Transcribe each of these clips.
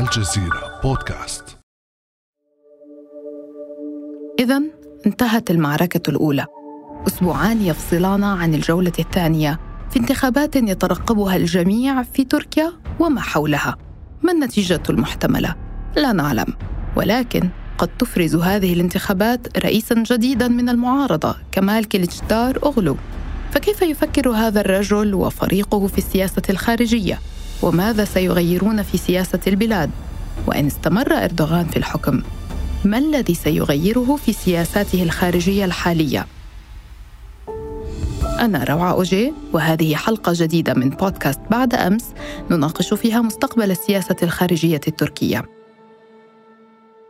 الجزيرة بودكاست. إذا انتهت المعركة الأولى. أسبوعان يفصلان عن الجولة الثانية في انتخابات يترقبها الجميع في تركيا وما حولها. ما النتيجة المحتملة؟ لا نعلم. ولكن قد تفرز هذه الانتخابات رئيسا جديدا من المعارضة كمال كليتشدار أغلو فكيف يفكر هذا الرجل وفريقه في السياسة الخارجية؟ وماذا سيغيرون في سياسة البلاد؟ وإن استمر إردوغان في الحكم ما الذي سيغيره في سياساته الخارجية الحالية؟ أنا روعة أوجي وهذه حلقة جديدة من بودكاست بعد أمس نناقش فيها مستقبل السياسة الخارجية التركية.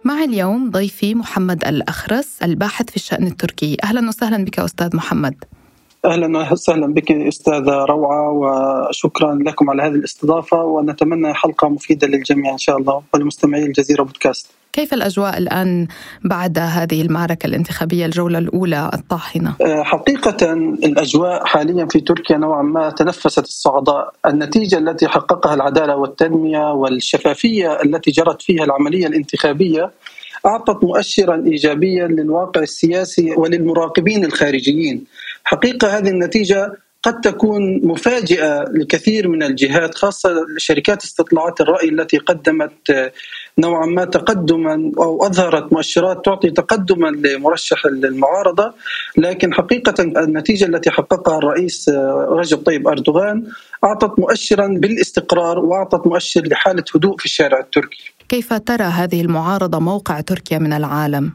معي اليوم ضيفي محمد الأخرس الباحث في الشأن التركي أهلا وسهلا بك أستاذ محمد أهلا وسهلا بك أستاذة روعة وشكرا لكم على هذه الاستضافة ونتمنى حلقة مفيدة للجميع إن شاء الله ولمستمعي الجزيرة بودكاست. كيف الأجواء الآن بعد هذه المعركة الانتخابية الجولة الأولى الطاحنة؟ أه، حقيقة الأجواء حاليا في تركيا نوعا ما تنفست الصعداء، النتيجة التي حققها العدالة والتنمية والشفافية التي جرت فيها العملية الانتخابية أعطت مؤشرا ايجابيا للواقع السياسي وللمراقبين الخارجيين. حقيقة هذه النتيجة قد تكون مفاجئة لكثير من الجهات خاصة شركات استطلاعات الرأي التي قدمت نوعا ما تقدما أو أظهرت مؤشرات تعطي تقدما لمرشح المعارضة لكن حقيقة النتيجة التي حققها الرئيس رجب طيب أردوغان أعطت مؤشرا بالاستقرار وأعطت مؤشر لحالة هدوء في الشارع التركي. كيف ترى هذه المعارضة موقع تركيا من العالم؟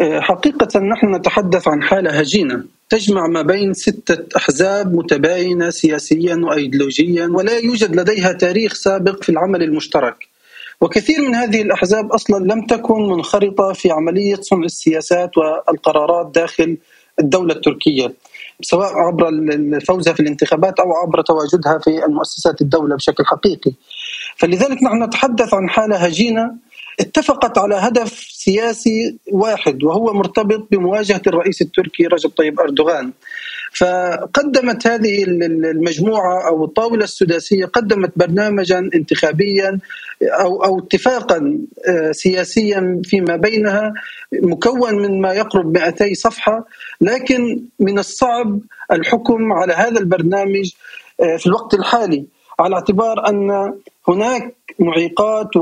حقيقة نحن نتحدث عن حالة هجينة تجمع ما بين ستة أحزاب متباينة سياسيا وأيديولوجيا ولا يوجد لديها تاريخ سابق في العمل المشترك. وكثير من هذه الأحزاب أصلا لم تكن منخرطة في عملية صنع السياسات والقرارات داخل الدولة التركية سواء عبر فوزها في الانتخابات أو عبر تواجدها في المؤسسات الدولة بشكل حقيقي. فلذلك نحن نتحدث عن حالة هجينة اتفقت على هدف سياسي واحد وهو مرتبط بمواجهة الرئيس التركي رجب طيب أردوغان. فقدمت هذه المجموعة أو الطاولة السداسية قدمت برنامجا انتخابيا أو أو اتفاقا آه، سياسيا فيما بينها مكون من ما يقرب 200 صفحة لكن من الصعب الحكم على هذا البرنامج آه، في الوقت الحالي على اعتبار أن هناك معيقات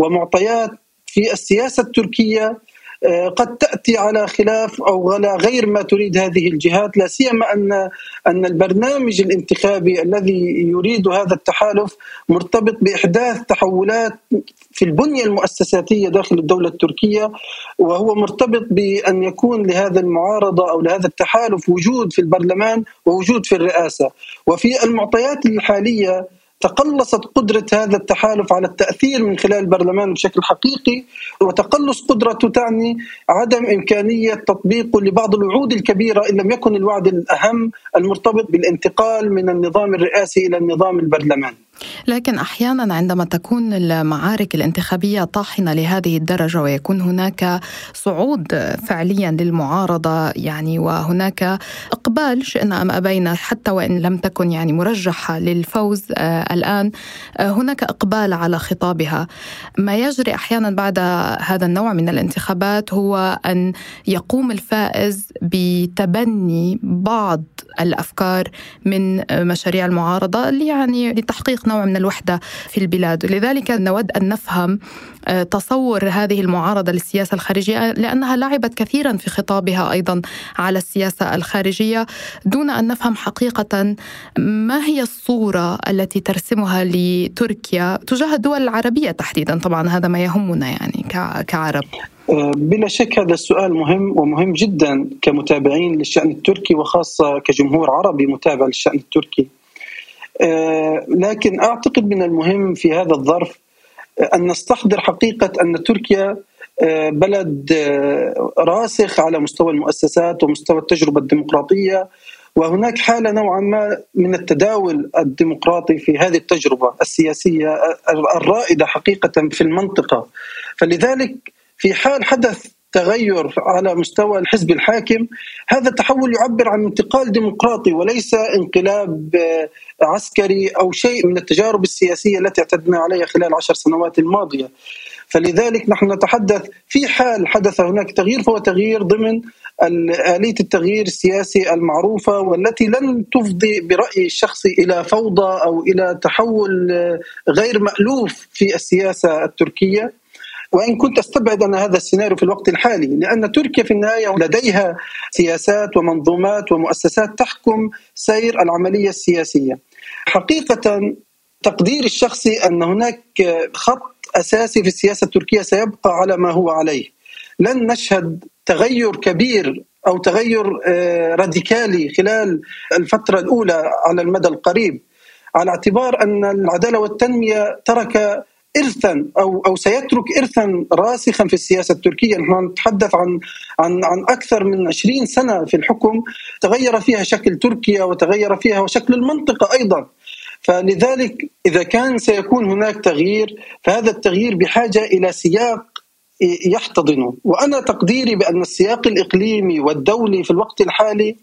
ومعطيات في السياسة التركية آه، قد تأتي على خلاف أو على غير ما تريد هذه الجهات لا سيما أن أن البرنامج الانتخابي الذي يريد هذا التحالف مرتبط بإحداث تحولات في البنية المؤسساتية داخل الدولة التركية وهو مرتبط بأن يكون لهذا المعارضة أو لهذا التحالف وجود في البرلمان ووجود في الرئاسة. وفي المعطيات الحالية تقلصت قدرة هذا التحالف على التأثير من خلال البرلمان بشكل حقيقي وتقلص قدرته تعني عدم إمكانية تطبيقه لبعض الوعود الكبيرة إن لم يكن الوعد الأهم المرتبط بالانتقال من النظام الرئاسي إلى النظام البرلماني لكن أحيانا عندما تكون المعارك الانتخابية طاحنة لهذه الدرجة ويكون هناك صعود فعليا للمعارضة يعني وهناك إقبال شئنا أم أبينا حتى وإن لم تكن يعني مرجحة للفوز آه الآن آه هناك إقبال على خطابها. ما يجري أحيانا بعد هذا النوع من الانتخابات هو أن يقوم الفائز بتبني بعض الأفكار من مشاريع المعارضة يعني لتحقيق نوع من الوحدة في البلاد. ولذلك نود أن نفهم آه، تصور هذه المعارضة للسياسة الخارجية لأنها لعبت كثيرا في خطابها أيضا على السياسة الخارجية دون أن نفهم حقيقة ما هي الصورة التي ترسمها لتركيا تجاه الدول العربية تحديدا طبعا هذا ما يهمنا يعني كعرب. آه، بلا شك هذا السؤال مهم ومهم جدا كمتابعين للشأن التركي وخاصة كجمهور عربي متابع للشأن التركي. آه، لكن أعتقد من المهم في هذا الظرف أن نستحضر حقيقة أن تركيا بلد راسخ على مستوى المؤسسات ومستوى التجربة الديمقراطية وهناك حالة نوعا ما من التداول الديمقراطي في هذه التجربة السياسية الرائدة حقيقة في المنطقة. فلذلك في حال حدث تغير على مستوى الحزب الحاكم هذا التحول يعبر عن انتقال ديمقراطي وليس انقلاب عسكري أو شيء من التجارب السياسية التي اعتدنا عليها خلال العشر سنوات الماضية. فلذلك نحن نتحدث في حال حدث هناك تغيير فهو تغيير ضمن آلية التغيير السياسي المعروفة والتي لن تفضي برأيي الشخصي إلى فوضى أو إلى تحول غير مألوف في السياسة التركية وإن كنت أستبعد أن هذا السيناريو في الوقت الحالي لأن تركيا في النهاية لديها سياسات ومنظومات ومؤسسات تحكم سير العملية السياسية. حقيقة تقديري الشخصي أن هناك خط أساسي في السياسة التركية سيبقى على ما هو عليه. لن نشهد تغير كبير أو تغير آه، راديكالي خلال الفترة الأولى على المدى القريب على اعتبار أن العدالة والتنمية ترك ارثا أو أو سيترك ارثا راسخا في السياسة التركية، نحن نتحدث عن عن عن أكثر من 20 سنة في الحكم تغير فيها شكل تركيا وتغير فيها وشكل المنطقة أيضا. فلذلك إذا كان سيكون هناك تغيير فهذا التغيير بحاجة إلى سياق يحتضنه، وأنا تقديري بأن السياق الإقليمي والدولي في الوقت الحالي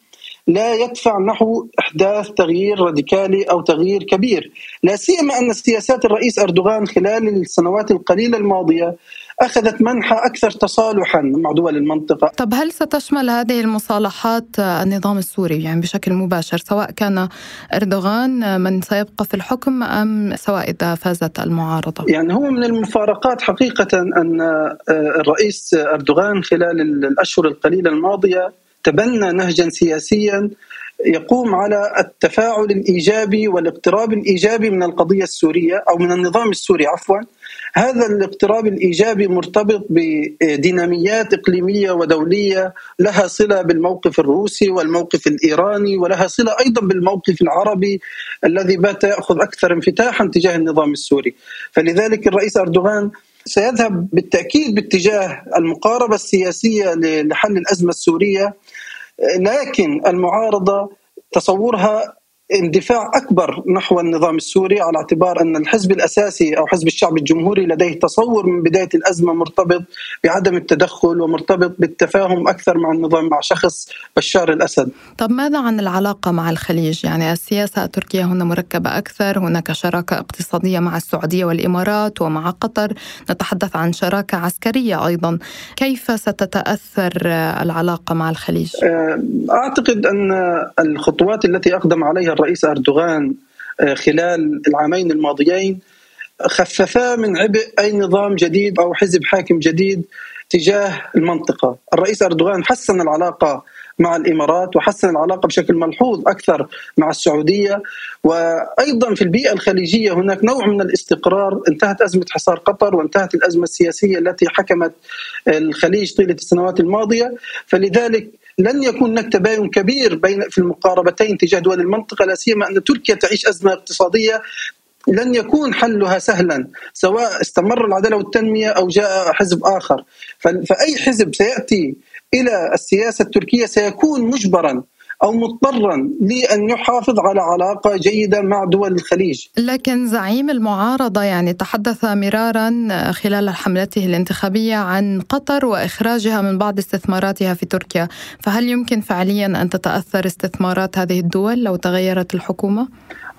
لا يدفع نحو إحداث تغيير راديكالي أو تغيير كبير، لا سيما أن سياسات الرئيس أردوغان خلال السنوات القليلة الماضية أخذت منحى أكثر تصالحا مع دول المنطقة. طب هل ستشمل هذه المصالحات النظام السوري يعني بشكل مباشر سواء كان أردوغان من سيبقى في الحكم أم سواء إذا فازت المعارضة؟ يعني هو من المفارقات حقيقة أن الرئيس أردوغان خلال الأشهر القليلة الماضية تبنى نهجا سياسيا يقوم على التفاعل الإيجابي والاقتراب الإيجابي من القضية السورية أو من النظام السوري عفوا. هذا الاقتراب الإيجابي مرتبط بديناميات إقليمية ودولية لها صلة بالموقف الروسي والموقف الإيراني ولها صلة أيضا بالموقف العربي الذي بات يأخذ أكثر انفتاحا تجاه النظام السوري. فلذلك الرئيس أردوغان سيذهب بالتأكيد باتجاه المقاربة السياسية لحل الأزمة السورية. لكن المعارضة تصورها اندفاع أكبر نحو النظام السوري على اعتبار أن الحزب الأساسي أو حزب الشعب الجمهوري لديه تصور من بداية الأزمة مرتبط بعدم التدخل ومرتبط بالتفاهم أكثر مع النظام مع شخص بشار الأسد. طب ماذا عن العلاقة مع الخليج؟ يعني السياسة التركية هنا مركبة أكثر، هناك شراكة اقتصادية مع السعودية والإمارات ومع قطر، نتحدث عن شراكة عسكرية أيضا، كيف ستتأثر العلاقة مع الخليج؟ أه، أعتقد أن الخطوات التي أقدم عليها الرئيس أردوغان آه، خلال العامين الماضيين خففا من عبء أي نظام جديد أو حزب حاكم جديد تجاه المنطقة. الرئيس أردوغان حسن العلاقة مع الإمارات وحسن العلاقة بشكل ملحوظ أكثر مع السعودية. وأيضا في البيئة الخليجية هناك نوع من الاستقرار. انتهت أزمة حصار قطر وانتهت الأزمة السياسية التي حكمت الخليج طيلة السنوات الماضية. فلذلك لن يكون هناك تباين كبير بين في المقاربتين تجاه دول المنطقة لا سيما أن تركيا تعيش أزمة اقتصادية لن يكون حلها سهلا سواء استمر العدالة والتنمية أو جاء حزب آخر. فأي حزب سيأتي إلى السياسة التركية سيكون مجبرا أو مضطرا لأن يحافظ على علاقة جيدة مع دول الخليج. لكن زعيم المعارضة يعني تحدث مرارا خلال حملته الانتخابية عن قطر وإخراجها من بعض استثماراتها في تركيا، فهل يمكن فعليا أن تتأثر استثمارات هذه الدول لو تغيرت الحكومة؟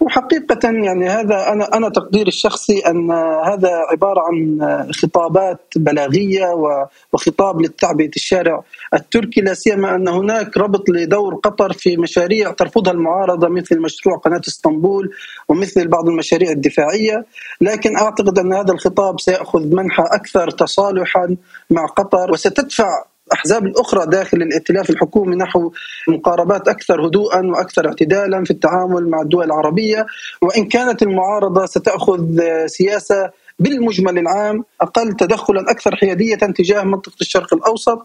وحقيقة يعني هذا أنا أنا تقديري الشخصي أن هذا عبارة عن خطابات بلاغية وخطاب للتعبئة الشارع التركي لا سيما أن هناك ربط لدور قطر في مشاريع ترفضها المعارضة مثل مشروع قناة إسطنبول ومثل بعض المشاريع الدفاعية. لكن أعتقد أن هذا الخطاب سيأخذ منحى أكثر تصالحا مع قطر وستدفع الأحزاب الأخرى داخل الائتلاف الحكومي نحو مقاربات أكثر هدوءا وأكثر اعتدالا في التعامل مع الدول العربية. وإن كانت المعارضة ستأخذ سياسة بالمجمل العام أقل تدخلا أكثر حيادية تجاه منطقة الشرق الأوسط.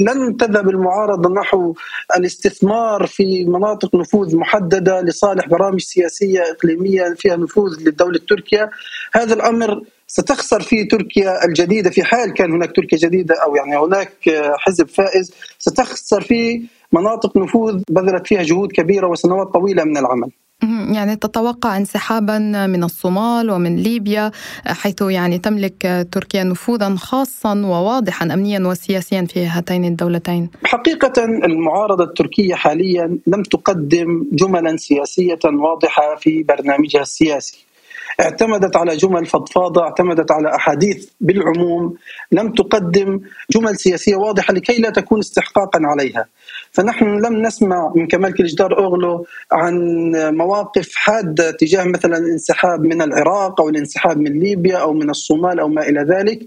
لن تذهب المعارضة نحو الاستثمار في مناطق نفوذ محددة لصالح برامج سياسية إقليمية فيها نفوذ للدولة تركيا هذا الأمر ستخسر فيه تركيا الجديدة في حال كان هناك تركيا جديدة أو يعني هناك حزب فائز ستخسر فيه مناطق نفوذ بذلت فيها جهود كبيرة وسنوات طويلة من العمل. يعني تتوقع انسحابا من الصومال ومن ليبيا حيث يعني تملك تركيا نفوذا خاصا وواضحا امنيا وسياسيا في هاتين الدولتين. حقيقة المعارضة التركية حاليا لم تقدم جملا سياسية واضحة في برنامجها السياسي. اعتمدت على جمل فضفاضة، اعتمدت على أحاديث بالعموم، لم تقدم جمل سياسية واضحة لكي لا تكون استحقاقا عليها. فنحن لم نسمع من كمال كليجدار اوغلو عن مواقف حادة تجاه مثلا الانسحاب من العراق أو الانسحاب من ليبيا أو من الصومال أو ما إلى ذلك.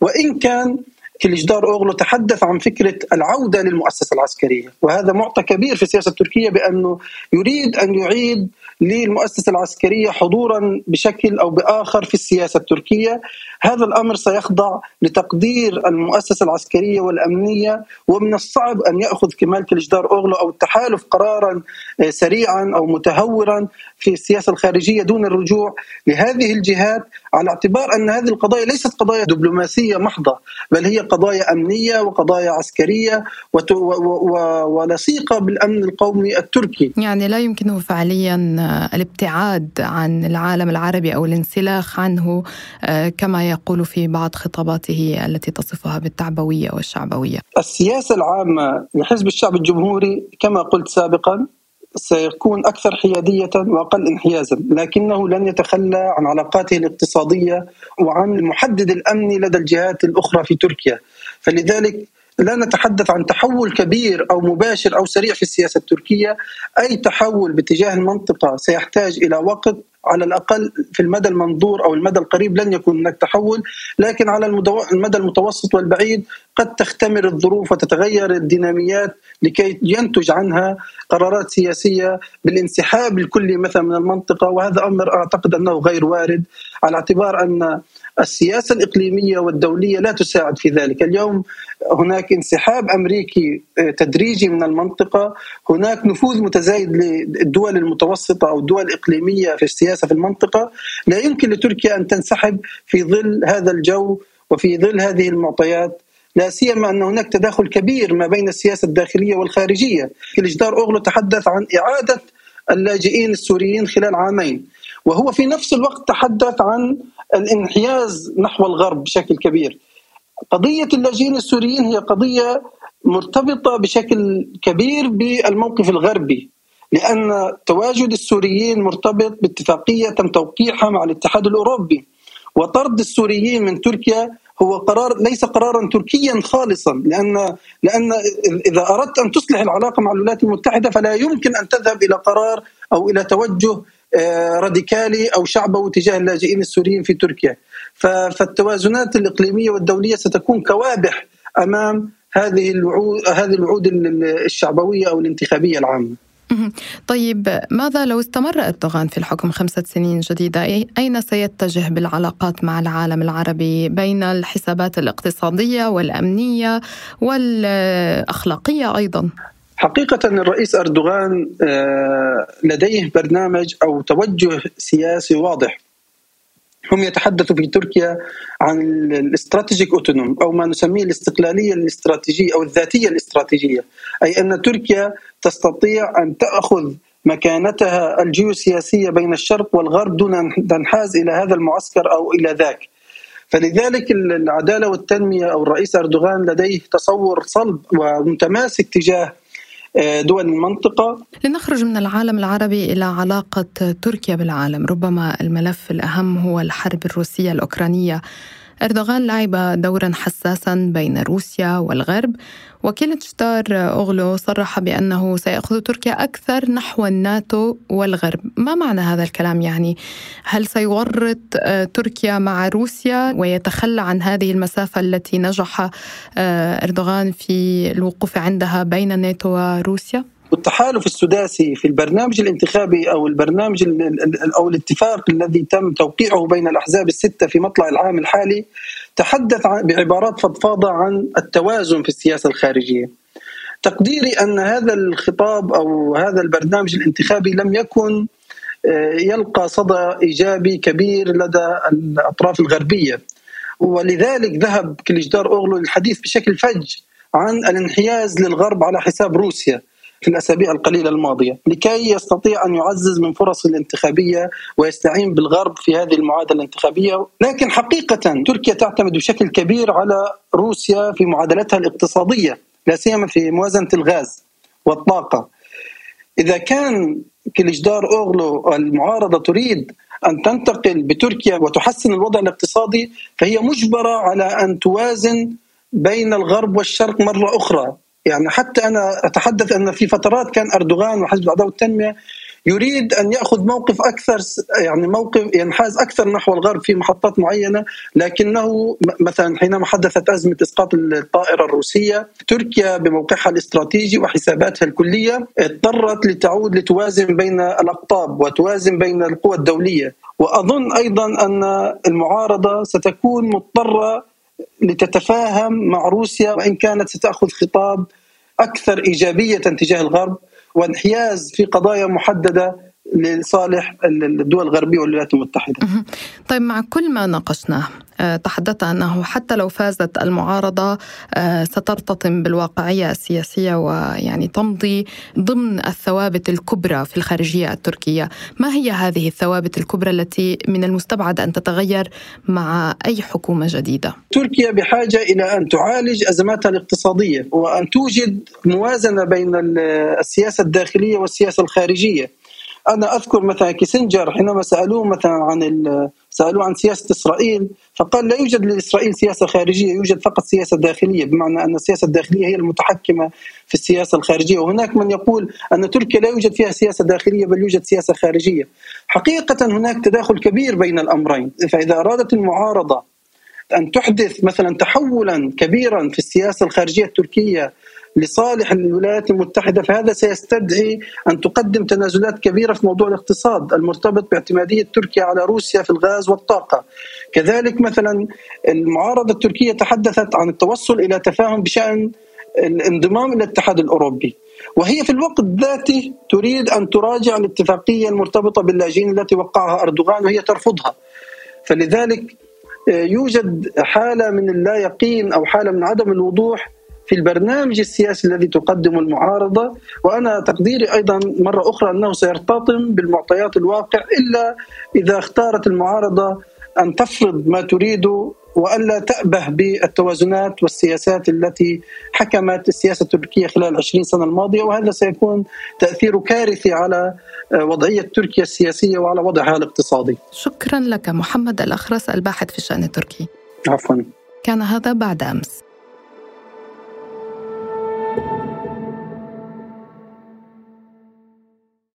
وإن كان كليجدار اوغلو تحدث عن فكرة العودة للمؤسسة العسكرية. وهذا معطى كبير في السياسة التركية بأنه يريد أن يعيد للمؤسسة العسكرية حضورا بشكل أو بآخر في السياسة التركية هذا الأمر سيخضع لتقدير المؤسسة العسكرية والأمنية ومن الصعب أن يأخذ كمال كليجدار أوغلو أو التحالف قرارا آه، سريعا أو متهورا في السياسة الخارجية دون الرجوع لهذه الجهات على اعتبار أن هذه القضايا ليست قضايا دبلوماسية محضة بل هي قضايا أمنية وقضايا عسكرية ولصيقة بالأمن القومي التركي. يعني لا يمكنه فعليا الابتعاد عن العالم العربي أو الانسلاخ عنه آه، كما يقول في بعض خطاباته التي تصفها بالتعبوية والشعبوية. السياسة العامة لحزب الشعب الجمهوري كما قلت سابقا سيكون أكثر حيادية وأقل انحيازا، لكنه لن يتخلى عن علاقاته الاقتصادية وعن المحدد الأمني لدى الجهات الأخرى في تركيا، فلذلك لا نتحدث عن تحول كبير أو مباشر أو سريع في السياسة التركية، أي تحول باتجاه المنطقة سيحتاج إلى وقت على الأقل في المدى المنظور أو المدى القريب. لن يكون هناك تحول، لكن على المدى المتوسط والبعيد قد تختمر الظروف وتتغير الديناميات لكي ينتج عنها قرارات سياسية بالانسحاب الكلي مثلا من المنطقة. وهذا أمر أعتقد أنه غير وارد على اعتبار أن السياسة الإقليمية والدولية لا تساعد في ذلك، اليوم هناك انسحاب أمريكي آه، تدريجي من المنطقة، هناك نفوذ متزايد للدول المتوسطة أو الدول الإقليمية في السياسة في المنطقة، لا يمكن لتركيا أن تنسحب في ظل هذا الجو وفي ظل هذه المعطيات. لا سيما أن هناك تداخل كبير ما بين السياسة الداخلية والخارجية، كليجدار أوغلو تحدث عن إعادة اللاجئين السوريين خلال عامين، وهو في نفس الوقت تحدث عن الانحياز نحو الغرب بشكل كبير. قضية اللاجئين السوريين هي قضية مرتبطة بشكل كبير بالموقف الغربي لأن تواجد السوريين مرتبط باتفاقية تم توقيعها مع الاتحاد الأوروبي وطرد السوريين من تركيا هو قرار ليس قرارا تركيا خالصا لأن لأن إذا أردت أن تصلح العلاقة مع الولايات المتحدة فلا يمكن أن تذهب إلى قرار أو إلى توجه راديكالي أو شعبوي تجاه اللاجئين السوريين في تركيا. فالتوازنات الإقليمية والدولية ستكون كوابح أمام هذه الوعود هذه الوعود الشعبوية أو الانتخابية العامة. طيب ماذا لو استمر أردوغان في الحكم خمسة سنين جديدة؟ أين سيتجه بالعلاقات مع العالم العربي بين الحسابات الاقتصادية والأمنية والأخلاقية أيضا؟ حقيقة الرئيس أردوغان آه، لديه برنامج أو توجه سياسي واضح هم يتحدثوا في تركيا عن الاستراتيجيك أوتونوم أو ما نسميه الاستقلالية الاستراتيجية أو الذاتية الاستراتيجية أي أن تركيا تستطيع أن تأخذ مكانتها الجيوسياسية بين الشرق والغرب دون أن تنحاز إلى هذا المعسكر أو إلى ذاك. فلذلك العدالة والتنمية أو الرئيس أردوغان لديه تصور صلب ومتماسك تجاه دول المنطقة لنخرج من العالم العربي إلى علاقة تركيا بالعالم. ربما الملف الأهم هو الحرب الروسية الأوكرانية. أردوغان لعب دورا حساسا بين روسيا والغرب. وكيلتشتار أوغلو صرح بأنه سيأخذ تركيا أكثر نحو الناتو والغرب. ما معنى هذا الكلام يعني؟ هل سيورط آه، تركيا مع روسيا ويتخلى عن هذه المسافة التي نجح آه، أردوغان في الوقوف عندها بين الناتو وروسيا؟ والتحالف السداسي في البرنامج الانتخابي أو البرنامج أو الاتفاق الذي تم توقيعه بين الأحزاب الستة في مطلع العام الحالي تحدث بعبارات فضفاضه عن التوازن في السياسة الخارجية. تقديري أن هذا الخطاب أو هذا البرنامج الانتخابي لم يكن آه، يلقى صدى إيجابي كبير لدى الأطراف الغربية ولذلك ذهب كليجدار أوغلو للحديث بشكل فج عن الانحياز للغرب على حساب روسيا في الأسابيع القليلة الماضية لكي يستطيع أن يعزز من فرص الانتخابية ويستعين بالغرب في هذه المعادلة الانتخابية. لكن حقيقة تركيا تعتمد بشكل كبير على روسيا في معادلتها الاقتصادية لا سيما في موازنة الغاز والطاقة. إذا كان كليجدار أوغلو المعارضة تريد أن تنتقل بتركيا وتحسن الوضع الاقتصادي فهي مجبرة على أن توازن بين الغرب والشرق مرة أخرى. يعني حتى أنا أتحدث أن في فترات كان أردوغان وحزب الأعداء والتنمية يريد أن يأخذ موقف أكثر يعني موقف ينحاز أكثر نحو الغرب في محطات معينة لكنه مثلا حينما حدثت أزمة إسقاط الطائرة الروسية تركيا بموقعها الاستراتيجي وحساباتها الكلية اضطرت لتعود لتوازن بين الأقطاب وتوازن بين القوى الدولية. وأظن أيضا أن المعارضة ستكون مضطرة لتتفاهم مع روسيا وإن كانت ستأخذ خطاب أكثر إيجابية تجاه الغرب وانحياز في قضايا محددة لصالح الدول الغربية والولايات المتحدة. طيب مع كل ما ناقشناه آه، تحدثت أنه حتى لو فازت المعارضة آه، سترتطم بالواقعية السياسية ويعني تمضي ضمن الثوابت الكبرى في الخارجية التركية، ما هي هذه الثوابت الكبرى التي من المستبعد أن تتغير مع أي حكومة جديدة؟ تركيا بحاجة إلى أن تعالج أزماتها الاقتصادية وأن توجد موازنة بين السياسة الداخلية والسياسة الخارجية. أنا أذكر مثلا كيسنجر حينما سألوه مثلا عن سألوه عن سياسة إسرائيل فقال لا يوجد لإسرائيل سياسة خارجية يوجد فقط سياسة داخلية بمعنى أن السياسة الداخلية هي المتحكمة في السياسة الخارجية. وهناك من يقول أن تركيا لا يوجد فيها سياسة داخلية بل يوجد سياسة خارجية. حقيقة هناك تداخل كبير بين الأمرين فإذا أرادت المعارضة أن تحدث مثلا تحولا كبيرا في السياسة الخارجية التركية لصالح الولايات المتحدة فهذا سيستدعي أن تقدم تنازلات كبيرة في موضوع الاقتصاد المرتبط باعتمادية تركيا على روسيا في الغاز والطاقة. كذلك مثلا المعارضة التركية تحدثت عن التوصل إلى تفاهم بشأن الانضمام إلى الاتحاد الأوروبي. وهي في الوقت ذاته تريد أن تراجع الاتفاقية المرتبطة باللاجئين التي وقعها أردوغان وهي ترفضها. فلذلك يوجد حالة من اللا يقين أو حالة من عدم الوضوح في البرنامج السياسي الذي تقدمه المعارضة. وأنا تقديري أيضا مرة أخرى أنه سيرتطم بالمعطيات الواقع إلا إذا اختارت المعارضة أن تفرض ما تريده وألا تأبه بالتوازنات والسياسات التي حكمت السياسة التركية خلال 20 سنة الماضية وهذا سيكون تاثيره كارثي على وضعية تركيا السياسية وعلى وضعها الاقتصادي. شكرا لك محمد الأخرس الباحث في الشأن التركي. عفوا. كان هذا بعد أمس.